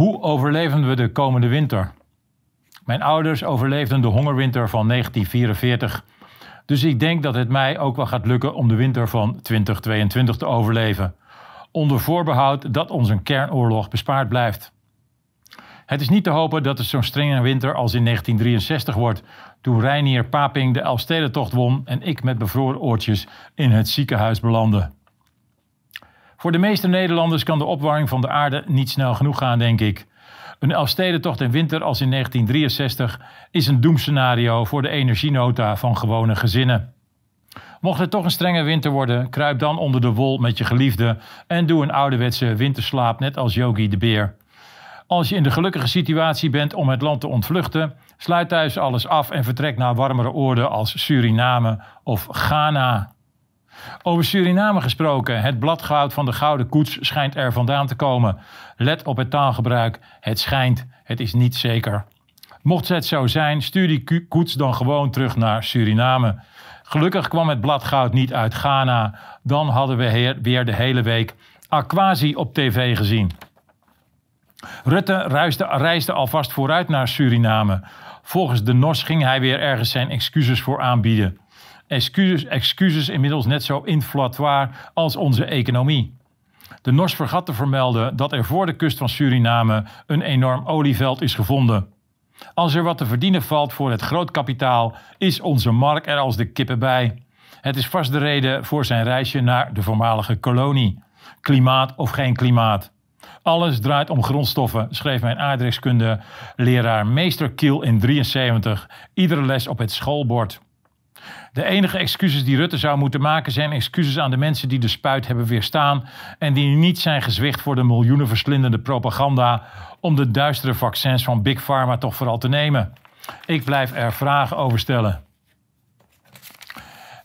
Hoe overleven we de komende winter? Mijn ouders overleefden de hongerwinter van 1944. Dus ik denk dat het mij ook wel gaat lukken om de winter van 2022 te overleven. Onder voorbehoud dat ons een kernoorlog bespaard blijft. Het is niet te hopen dat het zo'n strenge winter als in 1963 wordt, toen Reinier Paping de Elfstedentocht won en ik met bevroren oortjes in het ziekenhuis belandde. Voor de meeste Nederlanders kan de opwarming van de aarde niet snel genoeg gaan, denk ik. Een Elfstedentocht in winter als in 1963 is een doemscenario voor de energienota van gewone gezinnen. Mocht het toch een strenge winter worden, kruip dan onder de wol met je geliefde en doe een ouderwetse winterslaap net als Yogi de Beer. Als je in de gelukkige situatie bent om het land te ontvluchten, sluit thuis alles af en vertrek naar warmere oorden als Suriname of Ghana. Over Suriname gesproken, het bladgoud van de gouden koets schijnt er vandaan te komen. Let op het taalgebruik, het schijnt, het is niet zeker. Mocht het zo zijn, stuur die koets dan gewoon terug naar Suriname. Gelukkig kwam het bladgoud niet uit Ghana, dan hadden we weer de hele week Aquasi op tv gezien. Rutte reisde, reisde alvast vooruit naar Suriname. Volgens de NOS ging hij weer ergens zijn excuses voor aanbieden. Excuses, excuses inmiddels net zo inflatoire als onze economie. De NOS vergat te vermelden dat er voor de kust van Suriname een enorm olieveld is gevonden. Als er wat te verdienen valt voor het grootkapitaal, is onze mark er als de kippen bij. Het is vast de reden voor zijn reisje naar de voormalige kolonie. Klimaat of geen klimaat. Alles draait om grondstoffen, schreef mijn aardrijkskunde leraar meester Kiel in 73, iedere les op het schoolbord. De enige excuses die Rutte zou moeten maken zijn excuses aan de mensen die de spuit hebben weerstaan en die niet zijn gezwicht voor de miljoenen verslindende propaganda om de duistere vaccins van Big Pharma toch vooral te nemen. Ik blijf er vragen over stellen.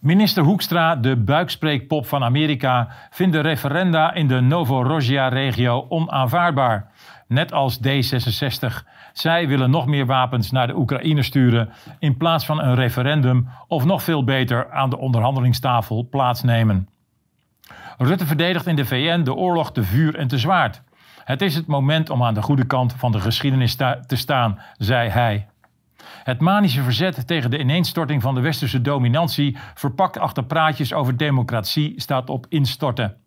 Minister Hoekstra, de buikspreekpop van Amerika, vindt de referenda in de Novorossija-regio onaanvaardbaar. Net als D66. Zij willen nog meer wapens naar de Oekraïne sturen in plaats van een referendum of nog veel beter aan de onderhandelingstafel plaatsnemen. Rutte verdedigt in de VN de oorlog te vuur en te zwaard. Het is het moment om aan de goede kant van de geschiedenis te staan, zei hij. Het manische verzet tegen de ineenstorting van de westerse dominantie, verpakt achter praatjes over democratie, staat op instorten.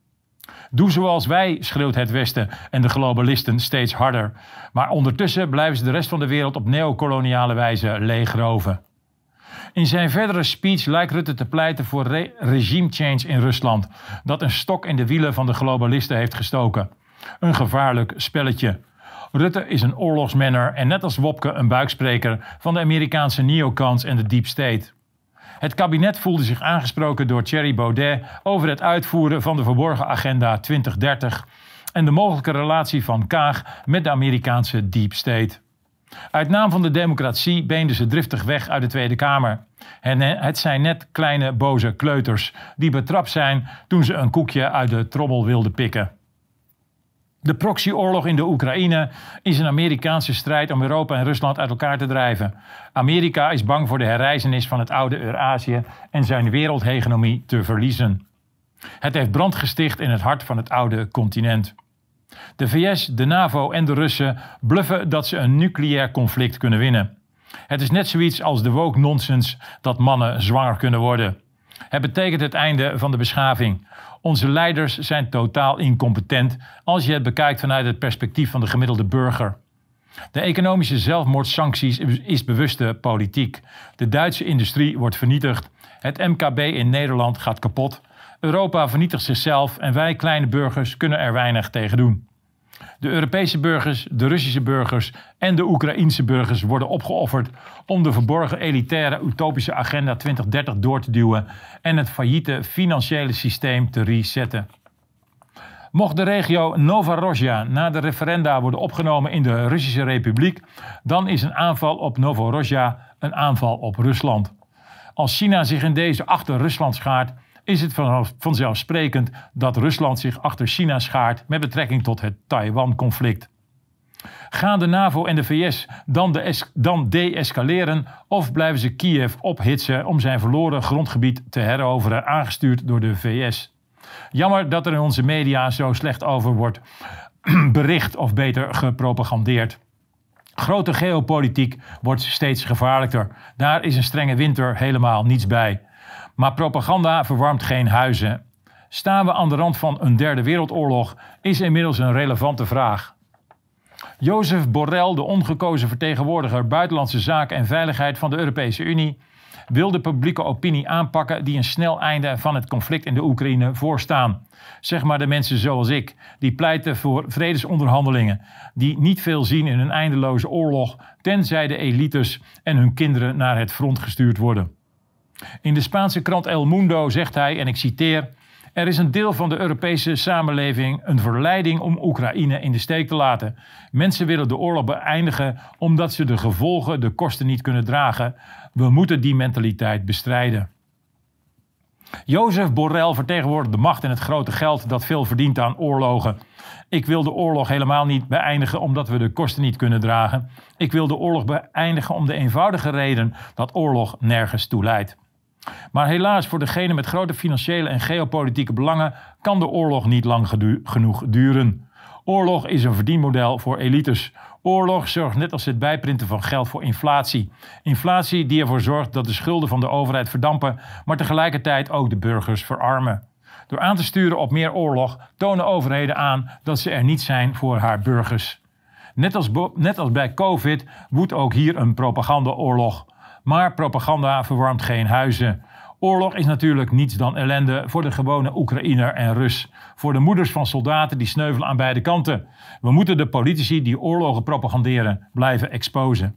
Doe zoals wij, schreeuwt het Westen en de globalisten steeds harder. Maar ondertussen blijven ze de rest van de wereld op neocoloniale wijze leegroven. In zijn verdere speech lijkt Rutte te pleiten voor regime change in Rusland, dat een stok in de wielen van de globalisten heeft gestoken. Een gevaarlijk spelletje. Rutte is een oorlogsmanner en net als Wopke een buikspreker van de Amerikaanse neocons en de deep state. Het kabinet voelde zich aangesproken door Thierry Baudet over het uitvoeren van de verborgen agenda 2030 en de mogelijke relatie van Kaag met de Amerikaanse deep state. Uit naam van de democratie beenden ze driftig weg uit de Tweede Kamer. En het zijn net kleine boze kleuters die betrapt zijn toen ze een koekje uit de trommel wilden pikken. De proxyoorlog in de Oekraïne is een Amerikaanse strijd om Europa en Rusland uit elkaar te drijven. Amerika is bang voor de herreizenis van het oude Eurazië en zijn wereldhegemonie te verliezen. Het heeft brand gesticht in het hart van het oude continent. De VS, de NAVO en de Russen bluffen dat ze een nucleair conflict kunnen winnen. Het is net zoiets als de woke nonsens dat mannen zwanger kunnen worden. Het betekent het einde van de beschaving. Onze leiders zijn totaal incompetent als je het bekijkt vanuit het perspectief van de gemiddelde burger. De economische zelfmoordsancties is bewuste politiek. De Duitse industrie wordt vernietigd. Het MKB in Nederland gaat kapot. Europa vernietigt zichzelf en wij kleine burgers kunnen er weinig tegen doen. De Europese burgers, de Russische burgers en de Oekraïense burgers worden opgeofferd om de verborgen elitaire utopische agenda 2030 door te duwen en het failliete financiële systeem te resetten. Mocht de regio Novorossija na de referenda worden opgenomen in de Russische Republiek, dan is een aanval op Novorossija een aanval op Rusland. Als China zich in deze achter Rusland schaart, is het vanzelfsprekend dat Rusland zich achter China schaart met betrekking tot het Taiwan-conflict. Gaan de NAVO en de VS dan, de dan de-escaleren of blijven ze Kiev ophitsen om zijn verloren grondgebied te heroveren, aangestuurd door de VS? Jammer dat er in onze media zo slecht over wordt bericht of beter gepropagandeerd. Grote geopolitiek wordt steeds gevaarlijker. Daar is een strenge winter helemaal niets bij. Maar propaganda verwarmt geen huizen. Staan we aan de rand van een derde wereldoorlog is inmiddels een relevante vraag. Jozef Borrell, de ongekozen vertegenwoordiger Buitenlandse Zaken en Veiligheid van de Europese Unie, wil de publieke opinie aanpakken die een snel einde van het conflict in de Oekraïne voorstaan. Zeg maar de mensen zoals ik, die pleiten voor vredesonderhandelingen, die niet veel zien in een eindeloze oorlog, tenzij de elites en hun kinderen naar het front gestuurd worden. In de Spaanse krant El Mundo zegt hij, en ik citeer: Er is een deel van de Europese samenleving een verleiding om Oekraïne in de steek te laten. Mensen willen de oorlog beëindigen omdat ze de gevolgen, de kosten niet kunnen dragen. We moeten die mentaliteit bestrijden. Jozef Borrell vertegenwoordigt de macht en het grote geld dat veel verdient aan oorlogen. Ik wil de oorlog helemaal niet beëindigen omdat we de kosten niet kunnen dragen. Ik wil de oorlog beëindigen om de eenvoudige reden dat oorlog nergens toe leidt. Maar helaas voor degene met grote financiële en geopolitieke belangen kan de oorlog niet lang genoeg duren. Oorlog is een verdienmodel voor elites. Oorlog zorgt net als het bijprinten van geld voor inflatie. Inflatie die ervoor zorgt dat de schulden van de overheid verdampen, maar tegelijkertijd ook de burgers verarmen. Door aan te sturen op meer oorlog tonen overheden aan dat ze er niet zijn voor haar burgers. Net als, net als bij COVID woedt ook hier een propagandaoorlog. Maar propaganda verwarmt geen huizen. Oorlog is natuurlijk niets dan ellende voor de gewone Oekraïner en Rus. Voor de moeders van soldaten die sneuvelen aan beide kanten. We moeten de politici die oorlogen propaganderen blijven exposen.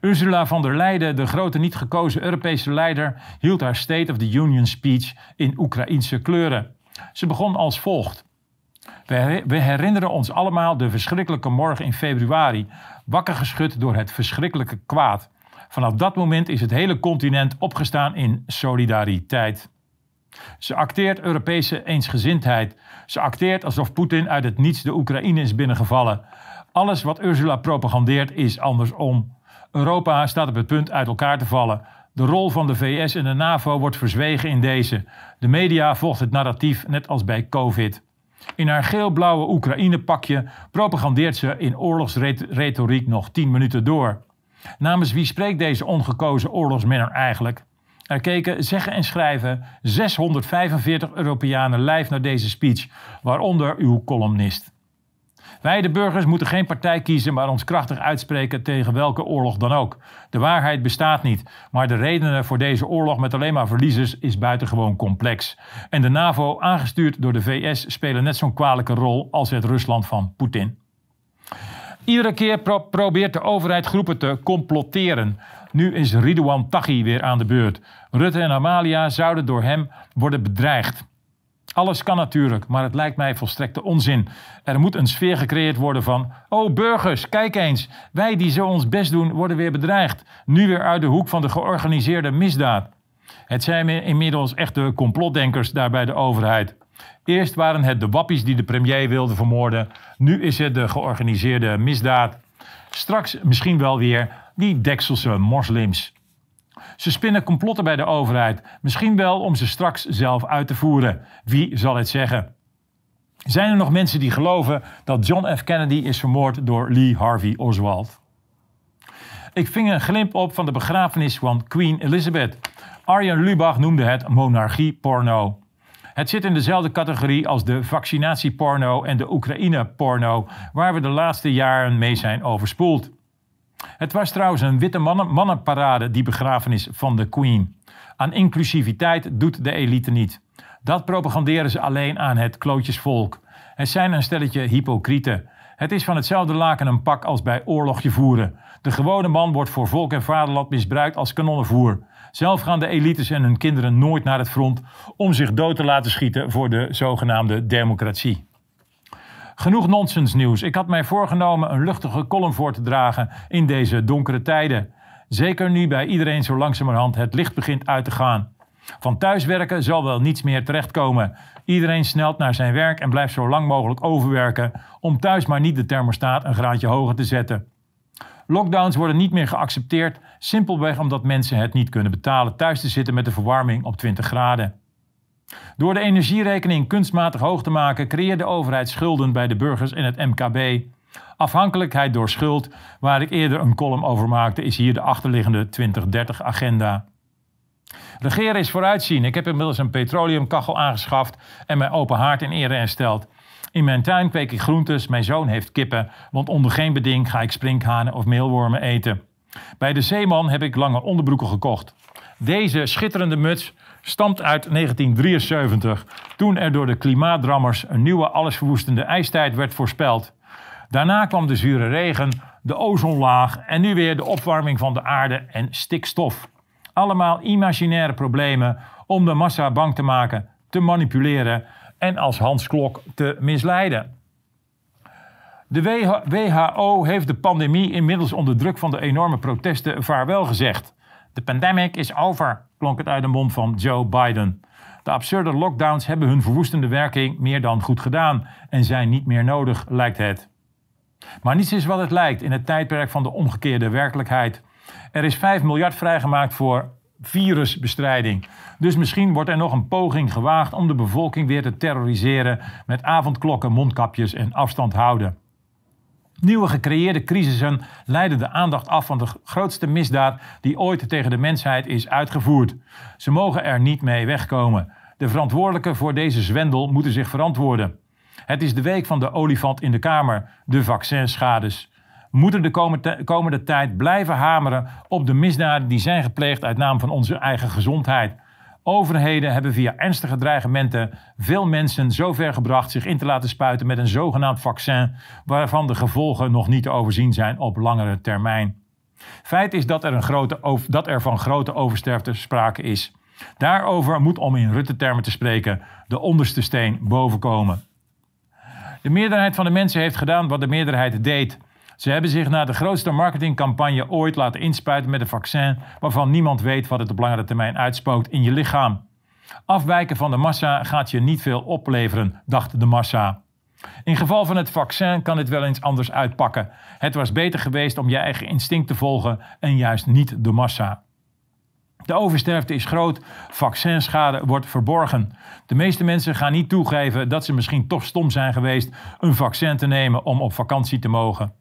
Ursula von der Leyen, de grote niet gekozen Europese leider, hield haar State of the Union speech in Oekraïense kleuren. Ze begon als volgt. We herinneren ons allemaal de verschrikkelijke morgen in februari, wakker geschud door het verschrikkelijke kwaad. Vanaf dat moment is het hele continent opgestaan in solidariteit. Ze acteert Europese eensgezindheid. Ze acteert alsof Poetin uit het niets de Oekraïne is binnengevallen. Alles wat Ursula propagandeert is andersom. Europa staat op het punt uit elkaar te vallen. De rol van de VS en de NAVO wordt verzwegen in deze. De media volgt het narratief net als bij COVID. In haar geel-blauwe Oekraïne-pakje propagandeert ze in oorlogsretoriek nog 10 minuten door. Namens wie spreekt deze ongekozen oorlogsminner eigenlijk? Er keken zeggen en schrijven 645 Europeanen live naar deze speech, waaronder uw columnist. Wij, de burgers, moeten geen partij kiezen, maar ons krachtig uitspreken tegen welke oorlog dan ook. De waarheid bestaat niet, maar de redenen voor deze oorlog met alleen maar verliezers is buitengewoon complex. En de NAVO, aangestuurd door de VS, spelen net zo'n kwalijke rol als het Rusland van Poetin. Iedere keer probeert de overheid groepen te complotteren. Nu is Ridouan Taghi weer aan de beurt. Rutte en Amalia zouden door hem worden bedreigd. Alles kan natuurlijk, maar het lijkt mij volstrekte onzin. Er moet een sfeer gecreëerd worden van: Oh burgers, kijk eens, wij die zo ons best doen, worden weer bedreigd. Nu weer uit de hoek van de georganiseerde misdaad. Het zijn inmiddels echte complotdenkers daar bij de overheid. Eerst waren het de wappies die de premier wilden vermoorden. Nu is het de georganiseerde misdaad. Straks misschien wel weer die Dekselse moslims. Ze spinnen complotten bij de overheid. Misschien wel om ze straks zelf uit te voeren. Wie zal het zeggen? Zijn er nog mensen die geloven dat John F. Kennedy is vermoord door Lee Harvey Oswald? Ik ving een glimp op van de begrafenis van Queen Elizabeth. Arjen Lubach noemde het monarchie-porno. Het zit in dezelfde categorie als de vaccinatieporno en de Oekraïne-porno, waar we de laatste jaren mee zijn overspoeld. Het was trouwens een witte mannen, mannenparade, die begrafenis van de Queen. Aan inclusiviteit doet de elite niet. Dat propaganderen ze alleen aan het klootjesvolk. Het zijn een stelletje hypocrieten. Het is van hetzelfde laken een pak als bij oorlogje voeren. De gewone man wordt voor volk en vaderland misbruikt als kanonnenvoer. Zelf gaan de elites en hun kinderen nooit naar het front om zich dood te laten schieten voor de zogenaamde democratie. Genoeg nonsensnieuws. Ik had mij voorgenomen een luchtige column voor te dragen in deze donkere tijden. Zeker nu bij iedereen zo langzamerhand het licht begint uit te gaan. Van thuiswerken zal wel niets meer terechtkomen. Iedereen snelt naar zijn werk en blijft zo lang mogelijk overwerken om thuis maar niet de thermostaat een graadje hoger te zetten. Lockdowns worden niet meer Door de energierekening kunstmatig hoog te maken, creëert de overheid schulden bij de burgers en het MKB. Afhankelijkheid door schuld, waar ik eerder een column over maakte, is hier de achterliggende 2030-agenda. Regeren is vooruitzien. Ik heb inmiddels een petroleumkachel aangeschaft en mijn open haard in ere hersteld. In mijn tuin kweek ik groentes, mijn zoon heeft kippen, want onder geen beding ga ik sprinkhanen of meelwormen eten. Bij de Zeeman heb ik lange onderbroeken gekocht. Deze schitterende muts stamt uit 1973, toen er door de klimaatdrammers een nieuwe allesverwoestende ijstijd werd voorspeld. Daarna kwam de zure regen, de ozonlaag en nu weer de opwarming van de aarde en stikstof. Allemaal imaginaire problemen om de massa bang te maken, te manipuleren en als Hans Klok te misleiden. De WHO heeft de pandemie inmiddels onder druk van de enorme protesten vaarwel gezegd. De pandemic is over, klonk het uit de mond van Joe Biden. De absurde lockdowns hebben hun verwoestende werking meer dan goed gedaan en zijn niet meer nodig, lijkt het. Maar niets is wat het lijkt in het tijdperk van de omgekeerde werkelijkheid. Er is 5 miljard vrijgemaakt voor virusbestrijding. Dus misschien wordt er nog een poging gewaagd om de bevolking weer te terroriseren met avondklokken, mondkapjes en afstand houden. Nieuwe gecreëerde crisissen leiden de aandacht af van de grootste misdaad die ooit tegen de mensheid is uitgevoerd. Ze mogen er niet mee wegkomen. De verantwoordelijken voor deze zwendel moeten zich verantwoorden. Het is de week van de olifant in de kamer, de vaccinschades. We moeten de komende tijd blijven hameren op de misdaden die zijn gepleegd uit naam van onze eigen gezondheid. Overheden hebben via ernstige dreigementen veel mensen zover gebracht zich in te laten spuiten met een zogenaamd vaccin, waarvan de gevolgen nog niet te overzien zijn op langere termijn. Feit is dat er, een grote, dat er van grote oversterfte sprake is. Daarover moet, om in Rutte-termen te spreken, de onderste steen bovenkomen. De meerderheid van de mensen heeft gedaan wat de meerderheid deed. Ze hebben zich na de grootste marketingcampagne ooit laten inspuiten met een vaccin waarvan niemand weet wat het op langere termijn uitspookt in je lichaam. Afwijken van de massa gaat je niet veel opleveren, dacht de massa. In geval van het vaccin kan dit wel eens anders uitpakken. Het was beter geweest om je eigen instinct te volgen en juist niet de massa. De oversterfte is groot, vaccinschade wordt verborgen. De meeste mensen gaan niet toegeven dat ze misschien toch stom zijn geweest een vaccin te nemen om op vakantie te mogen.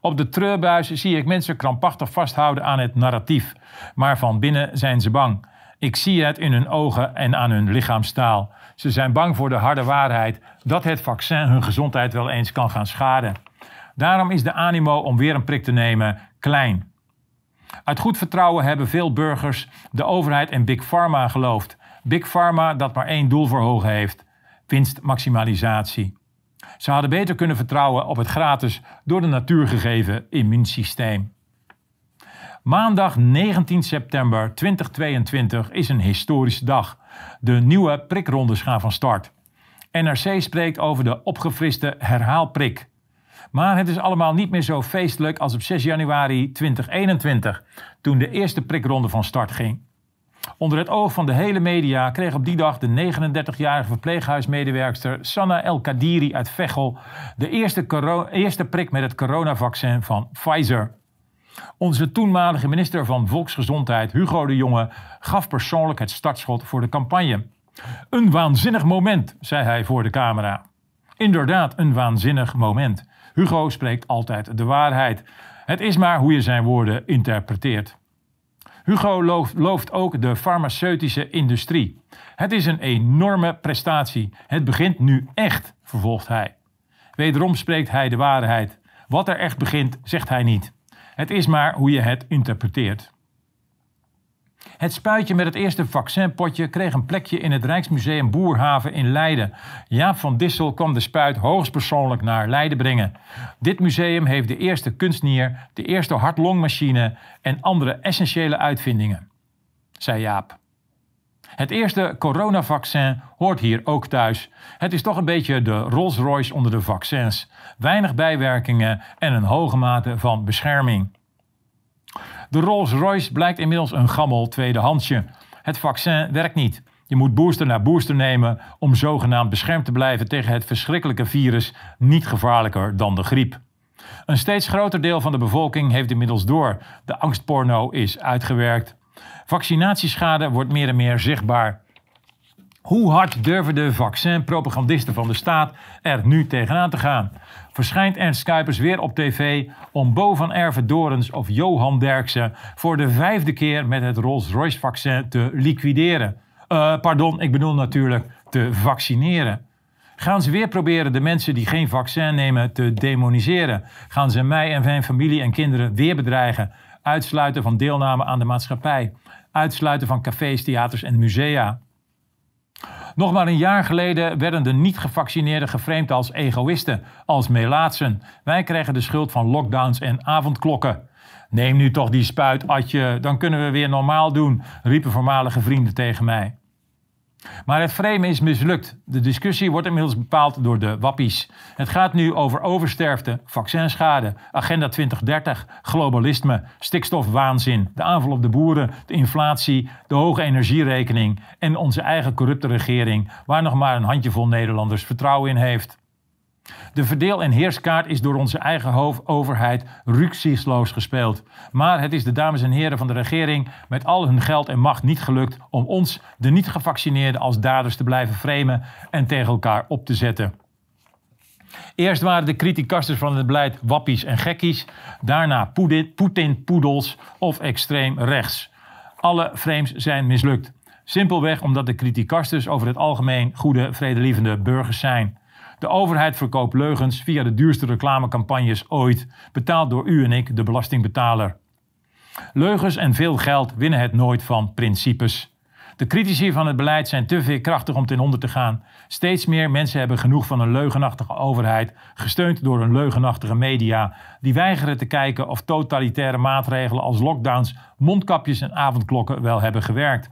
Op de treurbuis zie ik mensen krampachtig vasthouden aan het narratief, maar van binnen zijn ze bang. Ik zie het in hun ogen en aan hun lichaamstaal. Ze zijn bang voor de harde waarheid dat het vaccin hun gezondheid wel eens kan gaan schaden. Daarom is de animo om weer een prik te nemen klein. Uit goed vertrouwen hebben veel burgers de overheid en Big Pharma geloofd. Big Pharma dat maar één doel voor ogen heeft: winstmaximalisatie. Ze hadden beter kunnen vertrouwen op het gratis door de natuur gegeven immuunsysteem. Maandag 19 september 2022 is een historische dag. De nieuwe prikrondes gaan van start. NRC spreekt over de opgefriste herhaalprik. Maar het is allemaal niet meer zo feestelijk als op 6 januari 2021, toen de eerste prikronde van start ging. Onder het oog van de hele media kreeg op die dag de 39-jarige verpleeghuismedewerkster Sanna El Kadiri uit Veghel de eerste, eerste prik met het coronavaccin van Pfizer. Onze toenmalige minister van Volksgezondheid, Hugo de Jonge, gaf persoonlijk het startschot voor de campagne. Een waanzinnig moment, zei hij voor de camera. Inderdaad, een waanzinnig moment. Hugo spreekt altijd de waarheid. Het is maar hoe je zijn woorden interpreteert. Hugo looft, ook de farmaceutische industrie. Het is een enorme prestatie. Het begint nu echt, vervolgt hij. Wederom spreekt hij de waarheid. Wat er echt begint, zegt hij niet. Het is maar hoe je het interpreteert. Het spuitje met het eerste vaccinpotje kreeg een plekje in het Rijksmuseum Boerhaven in Leiden. Jaap van Dissel kwam de spuit hoogstpersoonlijk naar Leiden brengen. Dit museum heeft de eerste kunstnier, de eerste hartlongmachine en andere essentiële uitvindingen, zei Jaap. Het eerste coronavaccin hoort hier ook thuis. Het is toch een beetje de Rolls-Royce onder de vaccins. Weinig bijwerkingen en een hoge mate van bescherming. De Rolls-Royce blijkt inmiddels een gammel tweedehandsje. Het vaccin werkt niet. Je moet booster na booster nemen om zogenaamd beschermd te blijven tegen het verschrikkelijke virus, niet gevaarlijker dan de griep. Een steeds groter deel van de bevolking heeft inmiddels door. De angstporno is uitgewerkt. Vaccinatieschade wordt meer en meer zichtbaar. Hoe hard durven de vaccinpropagandisten van de staat er nu tegenaan te gaan? Verschijnt Ernst Kuipers weer op tv om Bo van Erve Dorens of Johan Derksen voor de vijfde keer met het Rolls-Royce-vaccin te liquideren? Uh, pardon, ik bedoel natuurlijk te vaccineren. Gaan ze weer proberen de mensen die geen vaccin nemen te demoniseren? Gaan ze mij en mijn familie en kinderen weer bedreigen? Uitsluiten van deelname aan de maatschappij? Uitsluiten van cafés, theaters en musea? Nog maar een jaar geleden werden de niet-gevaccineerden geframed als egoïsten, als melaatsen. Wij krijgen de schuld van lockdowns en avondklokken. Neem nu toch die spuit, Atje, dan kunnen we weer normaal doen, riepen voormalige vrienden tegen mij. Maar het framen is mislukt. De discussie wordt inmiddels bepaald door de wappies. Het gaat nu over oversterfte, vaccinschade, agenda 2030, globalisme, stikstofwaanzin, de aanval op de boeren, de inflatie, de hoge energierekening en onze eigen corrupte regering, waar nog maar een handjevol Nederlanders vertrouwen in heeft. De verdeel- en heerskaart is door onze eigen overheid rücksichtsloos gespeeld. Maar het is de dames en heren van de regering met al hun geld en macht niet gelukt om ons, de niet-gevaccineerden, als daders te blijven framen en tegen elkaar op te zetten. Eerst waren de criticasters van het beleid wappies en gekkies, daarna Poetin-poedels of extreem rechts. Alle frames zijn mislukt. Simpelweg omdat de criticasters over het algemeen goede, vredelievende burgers zijn. De overheid verkoopt leugens via de duurste reclamecampagnes ooit, betaald door u en ik, de belastingbetaler. Leugens en veel geld winnen het nooit van principes. De critici van het beleid zijn te veerkrachtig om ten onder te gaan. Steeds meer mensen hebben genoeg van een leugenachtige overheid, gesteund door een leugenachtige media, die weigeren te kijken of totalitaire maatregelen als lockdowns, mondkapjes en avondklokken wel hebben gewerkt.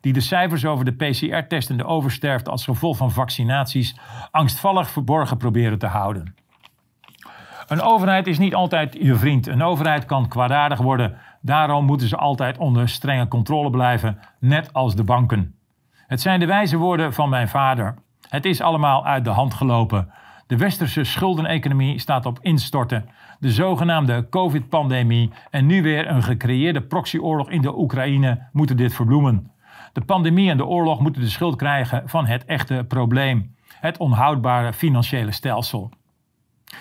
Die de cijfers over de PCR-test en de oversterfte als gevolg van vaccinaties angstvallig verborgen proberen te houden. Een overheid is niet altijd je vriend. Een overheid kan kwaadaardig worden. Daarom moeten ze altijd onder strenge controle blijven, net als de banken. Het zijn de wijze woorden van mijn vader. Het is allemaal uit de hand gelopen. De westerse schuldeneconomie staat op instorten. De zogenaamde COVID-pandemie en nu weer een gecreëerde proxyoorlog in de Oekraïne moeten dit verbloemen. De pandemie en de oorlog moeten de schuld krijgen van het echte probleem: het onhoudbare financiële stelsel.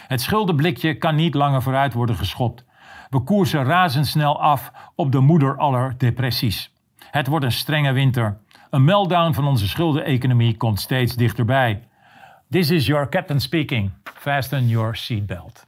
Het schuldenblikje kan niet langer vooruit worden geschopt. We koersen razendsnel af op de moeder aller depressies. Het wordt een strenge winter. Een meltdown van onze schuldeneconomie komt steeds dichterbij. This is your captain speaking. Fasten your seatbelt.